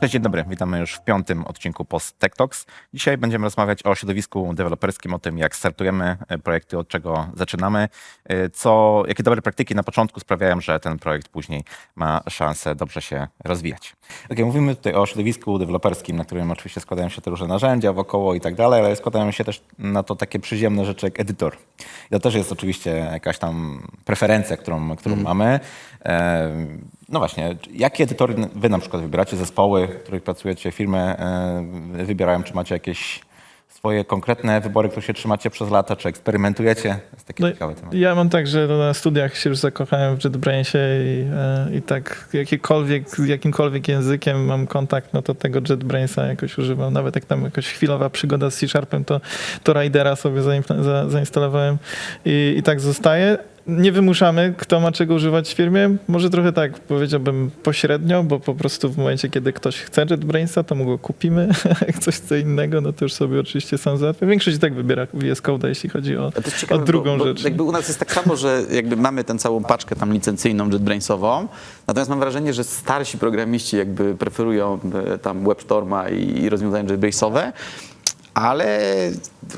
Cześć, dzień dobry. Witamy już w piątym odcinku Post Tech Talks. Dzisiaj będziemy rozmawiać o środowisku deweloperskim, o tym, jak startujemy e, projekty, od czego zaczynamy, e, co, jakie dobre praktyki na początku sprawiają, że ten projekt później ma szansę dobrze się rozwijać. Ok, mówimy tutaj o środowisku deweloperskim, na którym oczywiście składają się te różne narzędzia wokoło i tak dalej, ale składają się też na to takie przyziemne rzeczy jak edytor. I to też jest oczywiście jakaś tam preferencja, którą, którą mamy. E, No właśnie, jakie edytory wy na przykład wybieracie, zespoły, w których pracujecie, firmy e, wybierają, czy macie jakieś swoje konkretne wybory, które się trzymacie przez lata, czy eksperymentujecie? To jest taki No, ciekawy temat. ja mam tak, że na studiach się już zakochałem w JetBrainsie i, e, i tak jakiekolwiek, z jakimkolwiek językiem mam kontakt, no to tego JetBrainsa jakoś używam. Nawet jak tam jakaś chwilowa przygoda z C-Sharpem, to, to Ridera sobie za, zainstalowałem i, i tak zostaje. Nie wymuszamy, kto ma czego używać w firmie. Może trochę tak powiedziałbym pośrednio, bo po prostu w momencie, kiedy ktoś chce JetBrainsa, to mu go kupimy. Jak coś chce innego, no to już sobie oczywiście sam załatwia. Większość tak wybiera VS Code, jeśli chodzi o, jest o ciekawe, drugą bo, bo rzecz. Jakby u nas jest tak samo, że jakby mamy tę całą paczkę tam licencyjną JetBrainsową, natomiast mam wrażenie, że starsi programiści jakby preferują e, tam WebStorma i rozwiązania JetBrainsowe, ale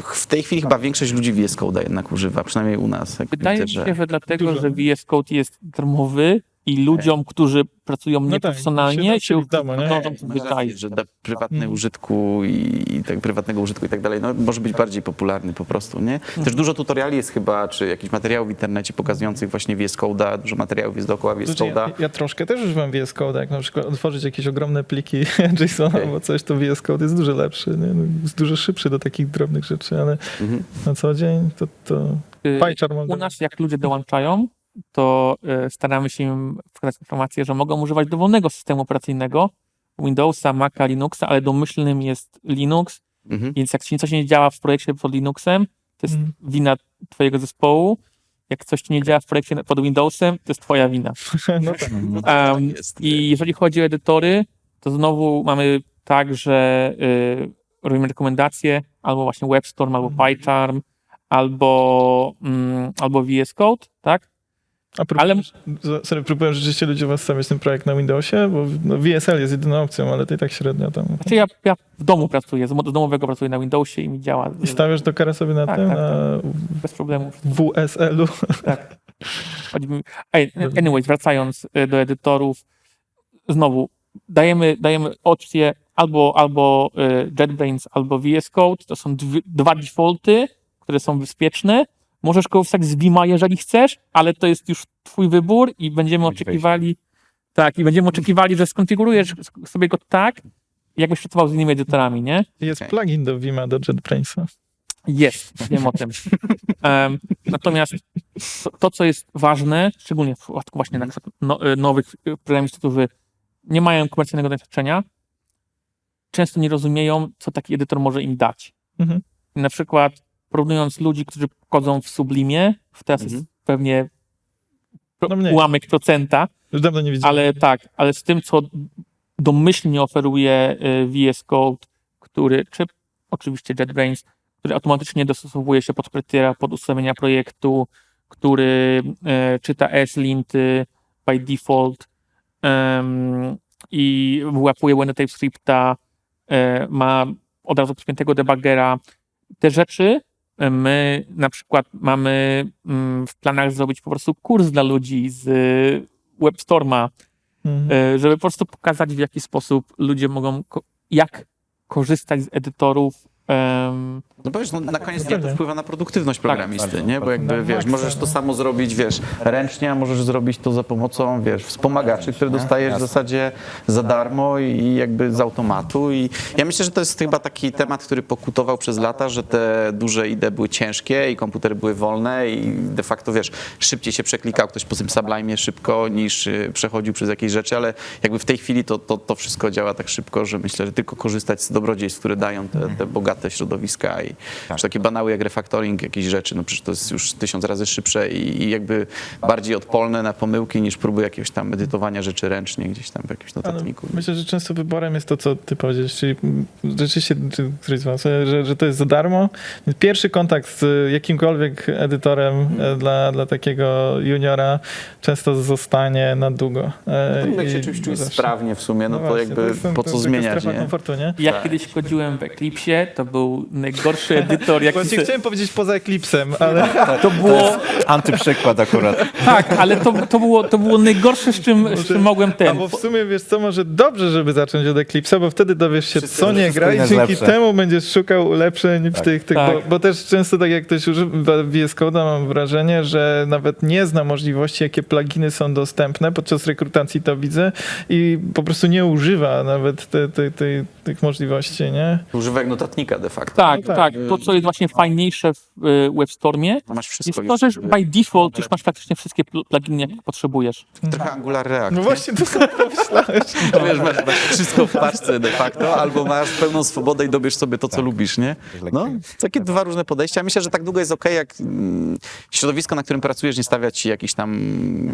w tej chwili chyba większość ludzi VS Code'a jednak używa, przynajmniej u nas. Wydaje mi się, że dlatego, Dużo. że VS Code jest darmowy i ludziom, którzy pracują tak, nieprofesjonalnie, się się w domu, nie? przyzwyczaić. rację, że dla prywatnego Mhm. użytku i, i tak, prywatnego użytku i tak dalej, no, może być bardziej popularny po prostu, nie? Też dużo tutoriali jest chyba, czy jakichś materiałów w internecie pokazujących właśnie VS Code'a, dużo materiałów jest dookoła VS Znaczy, ja, Code'a. ja troszkę też używam VS Code, jak na przykład otworzyć jakieś ogromne pliki JSON Okej. albo coś, to VS Code jest dużo lepszy, nie? No, jest dużo szybszy do takich drobnych rzeczy, ale Mhm. na co dzień to, to Y, U nas, jak ludzie dołączają, to y, staramy się im wskazać informację, że mogą używać dowolnego systemu operacyjnego, Windowsa, Maca, Linuxa, ale domyślnym jest Linux, Mhm. więc jak ci coś nie działa w projekcie pod Linuxem, to jest Mhm. wina twojego zespołu. Jak coś ci nie działa w projekcie pod Windowsem, to jest twoja wina. no tak. Um, jest. I jeżeli chodzi o edytory, to znowu mamy tak, że y, robimy rekomendacje albo właśnie WebStorm, albo Mhm. PyCharm, albo, mm, albo VS Code, tak? A próbujesz, ale... sorry, próbuję rzeczywiście ludzie was stawiać ten projekt na Windowsie, bo no, VSL jest jedyną opcją, ale to i tak średnio tam. Znaczy ja, ja w domu pracuję, z domowego pracuję na Windowsie i mi działa I stawiasz Dockera sobie na Tak, tym, tak, na bez problemu. WSL-u. Tak. Anyways, wracając y, do edytorów, znowu dajemy, dajemy opcję albo, albo JetBrains, albo VS Code. To są dwie, dwa defaulty, które są bezpieczne. Możesz korzystać z Vima, jeżeli chcesz, ale to jest już twój wybór i będziemy oczekiwali, tak, i będziemy oczekiwali, że skonfigurujesz sobie go tak, jakbyś pracował z innymi edytorami, nie? Jest Okej. plugin do Vima, do JetBrainsa. Jest, wiem o tym. Em, natomiast to, to, co jest ważne, szczególnie w przypadku właśnie na przykład no, y, nowych y, programistów, którzy nie mają komercyjnego doświadczenia, często nie rozumieją, co taki edytor może im dać. Mhm. I na przykład porównując ludzi, którzy wchodzą w Sublimie, w teraz Mhm. jest pewnie No mniej. ułamek procenta, Już dawno nie widziałem. ale tak, ale z tym, co domyślnie oferuje y, VS Code, który, czy oczywiście JetBrains, który automatycznie dostosowuje się pod kryteria, pod ustawienia projektu, który e, czyta S-linty by default i wyłapuje błędy TypeScripta, e, ma od razu podpiętego debuggera. Te rzeczy my na przykład mamy mm, w planach zrobić po prostu kurs dla ludzi z WebStorma, Mhm. e, żeby po prostu pokazać, w jaki sposób ludzie mogą, jak korzystać z edytorów. Em, No bo wiesz, no, na koniec dnia to wpływa na produktywność programisty, bardzo, nie? Bo jakby, Na wiesz, możesz to no. samo zrobić, wiesz, ręcznie, a możesz zrobić to za pomocą, wiesz, wspomagaczy, które dostajesz w zasadzie za darmo i jakby z automatu. I ja myślę, że to jest chyba taki temat, który pokutował przez lata, że te duże IDE były ciężkie i komputery były wolne i de facto, wiesz, szybciej się przeklikał ktoś po tym Sublime szybko niż y, przechodził przez jakieś rzeczy, ale jakby w tej chwili to, to, to wszystko działa tak szybko, że myślę, że tylko korzystać z dobrodziejstw, które dają te, te bogate te środowiska i Tak. takie banały jak refactoring jakichś rzeczy, no przecież to jest już tysiąc razy szybsze i, i jakby bardziej odporne na pomyłki niż próby jakiegoś tam edytowania rzeczy ręcznie gdzieś tam w jakimś Ale notatniku. myślę, że często wyborem jest to, co ty powiedziałeś, czyli rzeczywiście, czy któryś z was, że, że to jest za darmo. Pierwszy kontakt z jakimkolwiek edytorem e, dla, dla takiego juniora często zostanie na długo. E, No, jak się czymś czujesz zawsze. sprawnie w sumie, no, to właśnie, jakby jest ten- po to co zmieniać, nie? komfortu, nie? Jak Tak. kiedyś chodziłem w Eclipsie, to był najgorszy edytor, jaki Właśnie se- chciałem powiedzieć poza Eclipsem, ale to było... Antyprzykład akurat. Tak, ale to, to, było, to było najgorsze, z czym, z czym mogłem ten... Albo w sumie wiesz co, może dobrze, żeby zacząć od Eclipse'a, bo wtedy dowiesz się, Wszystko- co nie gra i dzięki lepsze. temu będziesz szukał ulepszeń w Tak. tych, tych Tak. bo, bo też często tak jak ktoś używa VS Code'a, mam wrażenie, że nawet nie zna możliwości, jakie pluginy są dostępne. Podczas rekrutacji to widzę i po prostu nie używa nawet te, te, te, tych możliwości, nie? Używaj jak notatnika de facto. Tak, No tak, tak. To, co jest właśnie fajniejsze w y, WebStormie, masz jest wszystko to, że już, by default już masz praktycznie wszystkie pl- pluginy, jakie potrzebujesz. Trochę Angular React. No nie? właśnie, to samo pomyślałeś. To wiesz, masz, masz wszystko w paczce de facto, albo masz pełną swobodę i dobierz sobie to, co lubisz, nie? No, takie dwa różne podejścia. Myślę, że tak długo jest ok, jak mm, środowisko, na którym pracujesz, nie stawia ci jakiś tam,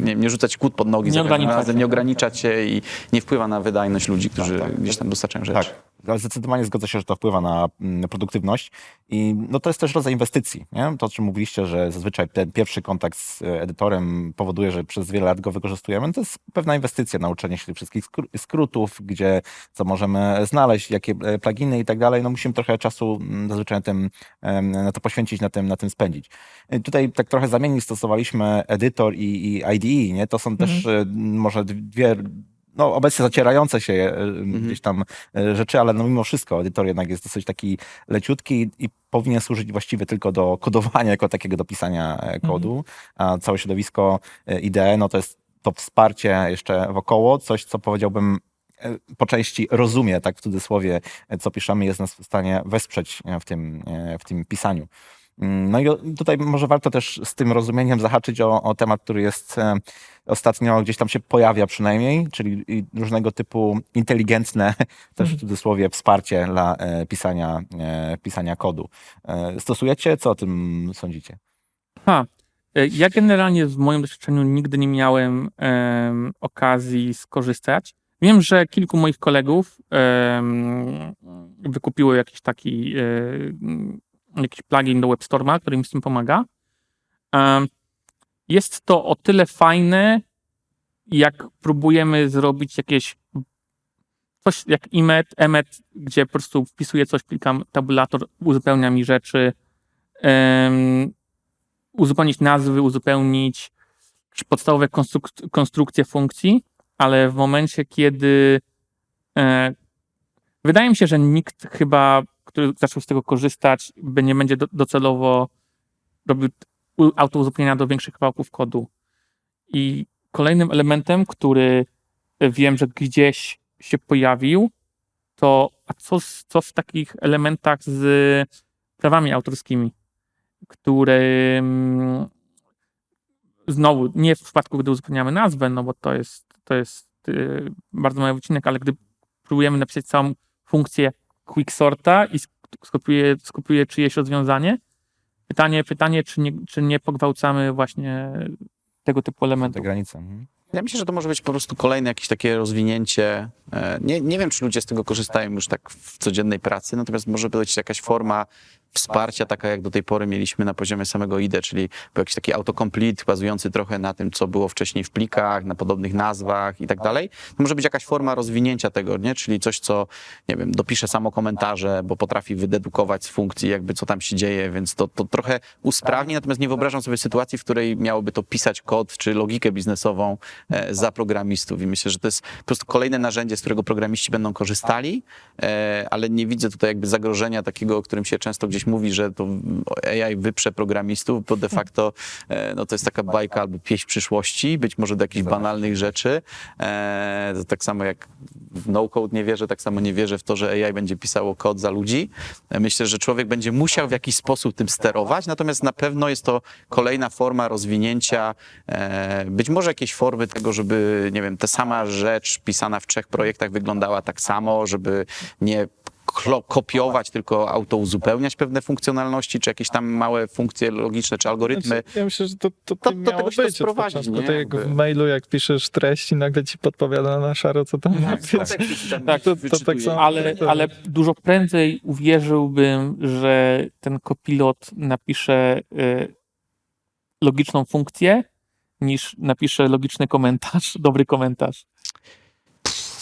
nie, nie rzucać kłód pod nogi Nie za każdym razem, cię. nie ogranicza cię i nie wpływa na wydajność ludzi, którzy gdzieś tam dostarczają rzeczy. Tak, ale zdecydowanie zgodzę się, że to wpływa na mm, produktywność i no to jest też rodzaj inwestycji. Nie? To, o czym mówiliście, że zazwyczaj ten pierwszy kontakt z e, edytorem powoduje, że przez wiele lat go wykorzystujemy. To jest pewna inwestycja, nauczenie się tych wszystkich skró- skrótów, gdzie co możemy znaleźć, jakie e, pluginy i tak dalej. No musimy trochę czasu mm, zazwyczaj na, tym, na to poświęcić, na tym, na tym spędzić. E, Tutaj tak trochę zamiennie stosowaliśmy edytor i, i IDE. Nie? To są też e, może dwie no, obecnie zacierające się e, gdzieś tam e, rzeczy, ale no mimo wszystko edytor jednak jest dosyć taki leciutki i powinien służyć właściwie tylko do kodowania, jako takiego do pisania e, kodu, a całe środowisko IDE, no to jest to wsparcie jeszcze wokoło, coś, co powiedziałbym po części rozumie, tak w cudzysłowie, co piszemy, jest nas w stanie wesprzeć w tym, w tym pisaniu. Mm, No i tutaj może warto też z tym rozumieniem zahaczyć o, o temat, który jest e, ostatnio gdzieś tam się pojawia przynajmniej, czyli różnego typu inteligentne, też w cudzysłowie, wsparcie dla e, pisania, e, pisania kodu. Stosujecie? Co o tym sądzicie? Ha. Ja generalnie w moim doświadczeniu nigdy nie miałem em, okazji skorzystać. Wiem, że kilku moich kolegów wykupiło jakiś taki jakiś plugin do WebStorma, który im z tym pomaga. Jest to o tyle fajne, jak próbujemy zrobić jakieś coś jak Emet, Emet, gdzie po prostu wpisuję coś, klikam tabulator, uzupełnia mi rzeczy. em, uzupełnić nazwy, uzupełnić podstawowe konstruk- konstrukcje funkcji, ale w momencie, kiedy e, wydaje mi się, że nikt chyba, który zaczął z tego korzystać, by nie będzie do, docelowo robił autouzupełnienia do większych kawałków kodu. I kolejnym elementem, który wiem, że gdzieś się pojawił, to a co, co w takich elementach z prawami autorskimi? które znowu nie w przypadku, gdy uzupełniamy nazwę, no bo to jest, to jest y, bardzo mały wycinek, ale gdy próbujemy napisać całą funkcję quicksorta i sk- skopiuję, skopiuję czyjeś rozwiązanie, pytanie, pytanie czy, nie, czy nie pogwałcamy właśnie tego typu Te elementów. granice. Mhm. Ja myślę, że to może być po prostu kolejne jakieś takie rozwinięcie. E, Nie, nie wiem, czy ludzie z tego korzystają już tak w codziennej pracy, natomiast może być jakaś forma wsparcia, taka jak do tej pory mieliśmy na poziomie samego IDE, czyli był jakiś taki autocomplete bazujący trochę na tym, co było wcześniej w plikach, na podobnych nazwach i tak dalej. To może być jakaś forma rozwinięcia tego, nie? czyli coś, co, nie wiem, dopisze samo komentarze, bo potrafi wydedukować z funkcji jakby co tam się dzieje, więc to, to trochę usprawni, natomiast nie wyobrażam sobie sytuacji, w której miałoby to pisać kod czy logikę biznesową e, za programistów i myślę, że to jest po prostu kolejne narzędzie, z którego programiści będą korzystali, e, ale nie widzę tutaj jakby zagrożenia takiego, o którym się często gdzieś mówi, że to AI wyprze programistów, bo de facto e, no to jest taka bajka albo pieśń przyszłości, być może do jakichś banalnych rzeczy. E, to tak samo jak w no-code nie wierzę, tak samo nie wierzę w to, że AI będzie pisało kod za ludzi. E, Myślę, że człowiek będzie musiał w jakiś sposób tym sterować, natomiast na pewno jest to kolejna forma rozwinięcia, być może jakieś formy tego, żeby, nie wiem, ta sama rzecz pisana w trzech projektach wyglądała tak samo, żeby nie kopiować, tylko auto uzupełniać pewne funkcjonalności, czy jakieś tam małe funkcje logiczne, czy algorytmy. Ja myślę, że to, to, To- to tego się to być od sprowadzi, początku. nie? Tak jak w mailu, jak piszesz treść i nagle ci podpowiada na szaro, co tam napisać. Tak, to- to tak samo. ale, Tak. ale dużo prędzej uwierzyłbym, że ten kopilot napisze y, logiczną funkcję, niż napisze logiczny komentarz, dobry komentarz.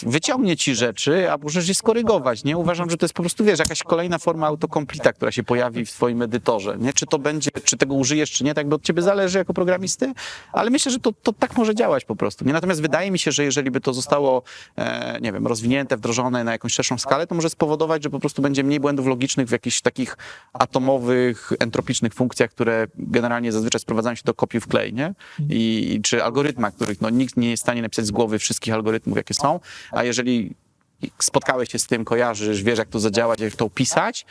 Wyciągnie ci rzeczy, a możesz je skorygować, nie? Uważam, że to jest po prostu, wiesz, jakaś kolejna forma autokomplita, która się pojawi w twoim edytorze, nie? Czy to będzie, czy tego użyjesz, czy nie, tak by od ciebie zależy jako programisty, ale myślę, że to, to tak może działać po prostu, nie? Natomiast wydaje mi się, że jeżeli by to zostało, e, nie wiem, rozwinięte, wdrożone na jakąś szerszą skalę, to może spowodować, że po prostu będzie mniej błędów logicznych w jakichś takich atomowych, entropicznych funkcjach, które generalnie zazwyczaj sprowadzają się do kopiuj w klej, nie? I, i czy algorytmach, których no, nikt nie jest w stanie napisać z głowy wszystkich algorytmów, jakie są, a jeżeli spotkałeś się z tym, kojarzysz, wiesz jak to zadziałać, jak to opisać,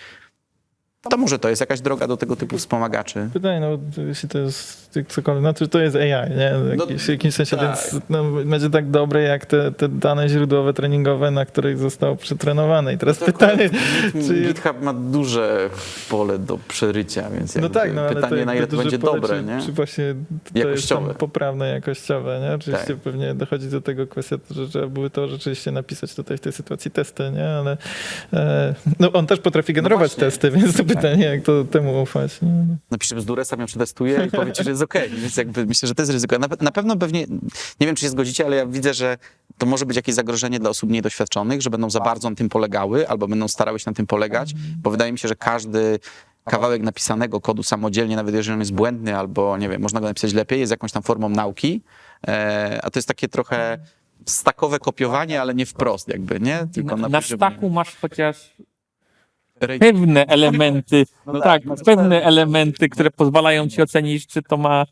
to może to jest jakaś droga do tego typu wspomagaczy. Pytanie, no jeśli to jest cokolwiek, no to, to jest AI, nie? Jakiś, w jakimś sensie, tak. więc no, będzie tak dobre jak te, te dane źródłowe treningowe, na których zostało przetrenowane. I teraz pytanie, czy jest, GitHub ma duże pole do przerycia, więc no tak, no ale pytanie, na ile to będzie pole, dobre, czy, nie? czy właśnie to jest Jakościowe. tam poprawne, jakościowe, nie? Oczywiście Tak. pewnie dochodzi do tego kwestia, że trzeba były to rzeczywiście napisać tutaj w tej sytuacji testy, nie? Ale e, no on też potrafi generować. Tak. testy, więc to pytanie, jak to temu ufać, nie? No. napiszę bzdurę, sam ją przetestuję i powie ci, że jest okej. Więc jakby myślę, że to jest ryzyko. Na, na pewno pewnie, nie wiem, czy się zgodzicie, ale ja widzę, że to może być jakieś zagrożenie dla osób niedoświadczonych, że będą za bardzo na tym polegały albo będą starały się na tym polegać, bo wydaje mi się, że każdy kawałek napisanego kodu samodzielnie, nawet jeżeli on jest błędny albo, nie wiem, można go napisać lepiej, jest jakąś tam formą nauki, e, a to jest takie trochę stakowe kopiowanie, ale nie wprost jakby, nie? Tylko Na, na, staku masz chociaż pewne elementy, No tak, masz pewne elementy, które pozwalają ci ocenić, czy to ma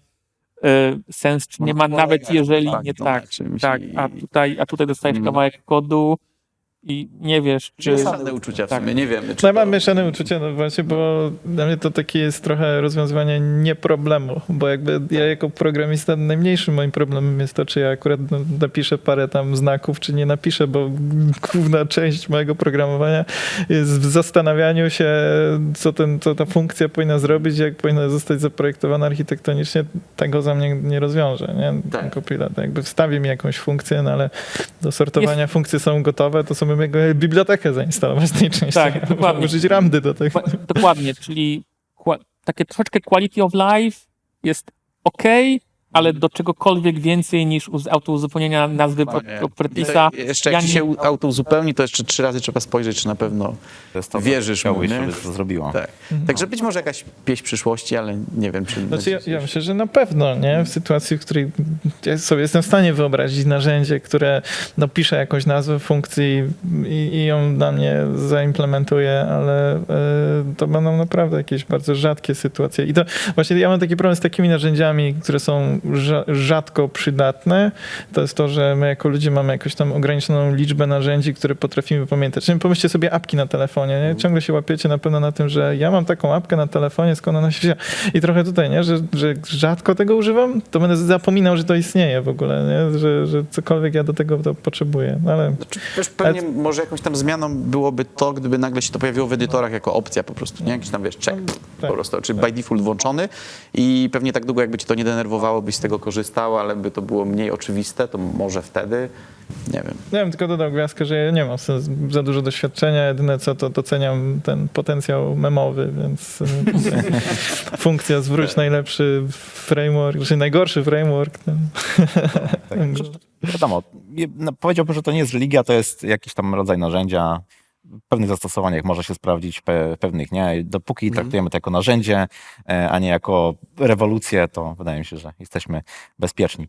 e, sens, czy nie ma, nawet jeżeli na nie faktu, tak. Tak, a tutaj, a tutaj dostajesz Mm. kawałek kodu i nie wiesz, czy... Mieszane uczucia w tak. sumie, nie wiemy. czy No ja to- mam mieszane uczucia, no właśnie, bo dla mnie to takie jest trochę rozwiązywanie nie problemu, bo jakby ja jako programista najmniejszym moim problemem jest to, czy ja akurat no, napiszę parę tam znaków, czy nie napiszę, bo główna część mojego programowania jest w zastanawianiu się, co, ten, co ta funkcja powinna zrobić, jak powinna zostać zaprojektowana architektonicznie, tego za mnie nie rozwiąże, nie? Tak. Ten. Jakby wstawi mi jakąś funkcję, no ale do sortowania funkcje są gotowe, to sobie jego bibliotekę zainstalować tej części. Tak, dokładnie. Użyć ramdy do tego. Dokła- Dokładnie, czyli takie troszeczkę quality of life jest ok, ale do czegokolwiek więcej niż uz- autouzupełnienia nazwy. I propertisa. to jeszcze jak ja ci nie- się u- auto uzupełni, to jeszcze trzy razy trzeba spojrzeć, czy na pewno To jest to, co wierzysz mu, chciałbyś, nie? żeby to zrobiło. Tak. Także być może jakaś pieśń przyszłości, ale nie wiem, czy... Znaczy ja, ja myślę, że na pewno, nie? W sytuacji, w której ja sobie jestem w stanie wyobrazić narzędzie, które no, pisze jakąś nazwę funkcji i, i ją dla mnie zaimplementuje, ale e, to będą naprawdę jakieś bardzo rzadkie sytuacje. I to właśnie ja mam taki problem z takimi narzędziami, które są rzadko przydatne. To jest to, że my jako ludzie mamy jakąś tam ograniczoną liczbę narzędzi, które potrafimy pamiętać. Czyli pomyślcie sobie apki na telefonie, nie? Ciągle się łapiecie na pewno na tym, że ja mam taką apkę na telefonie, skąd ona się wzięła. I trochę tutaj, nie? Że, że rzadko tego używam, to będę zapominał, że to istnieje w ogóle, nie? Że, że cokolwiek ja do tego to potrzebuję. No ale Znaczy, Wiesz, pewnie może jakąś tam zmianą byłoby to, gdyby nagle się to pojawiło w edytorach jako opcja po prostu, nie? Jakiś tam, wiesz, check tak. po prostu, czy by default włączony i pewnie tak długo jakby cię to nie denerwowało, byś z tego korzystał, ale by to było mniej oczywiste, to może wtedy, nie wiem. ja bym tylko dodał gwiazdkę, że ja nie mam za- dużo doświadczenia. Jedyne co, to doceniam ten potencjał memowy, więc y, funkcja zwróć najlepszy framework, czy najgorszy framework. No. Tak. Wiadomo, nie- no, powiedziałbym, że to nie jest religia, to jest jakiś tam rodzaj narzędzia. W pewnych zastosowaniach może się sprawdzić, pe, pewnych nie. Dopóki traktujemy to jako narzędzie, e, a nie jako rewolucję, to wydaje mi się, że jesteśmy bezpieczni.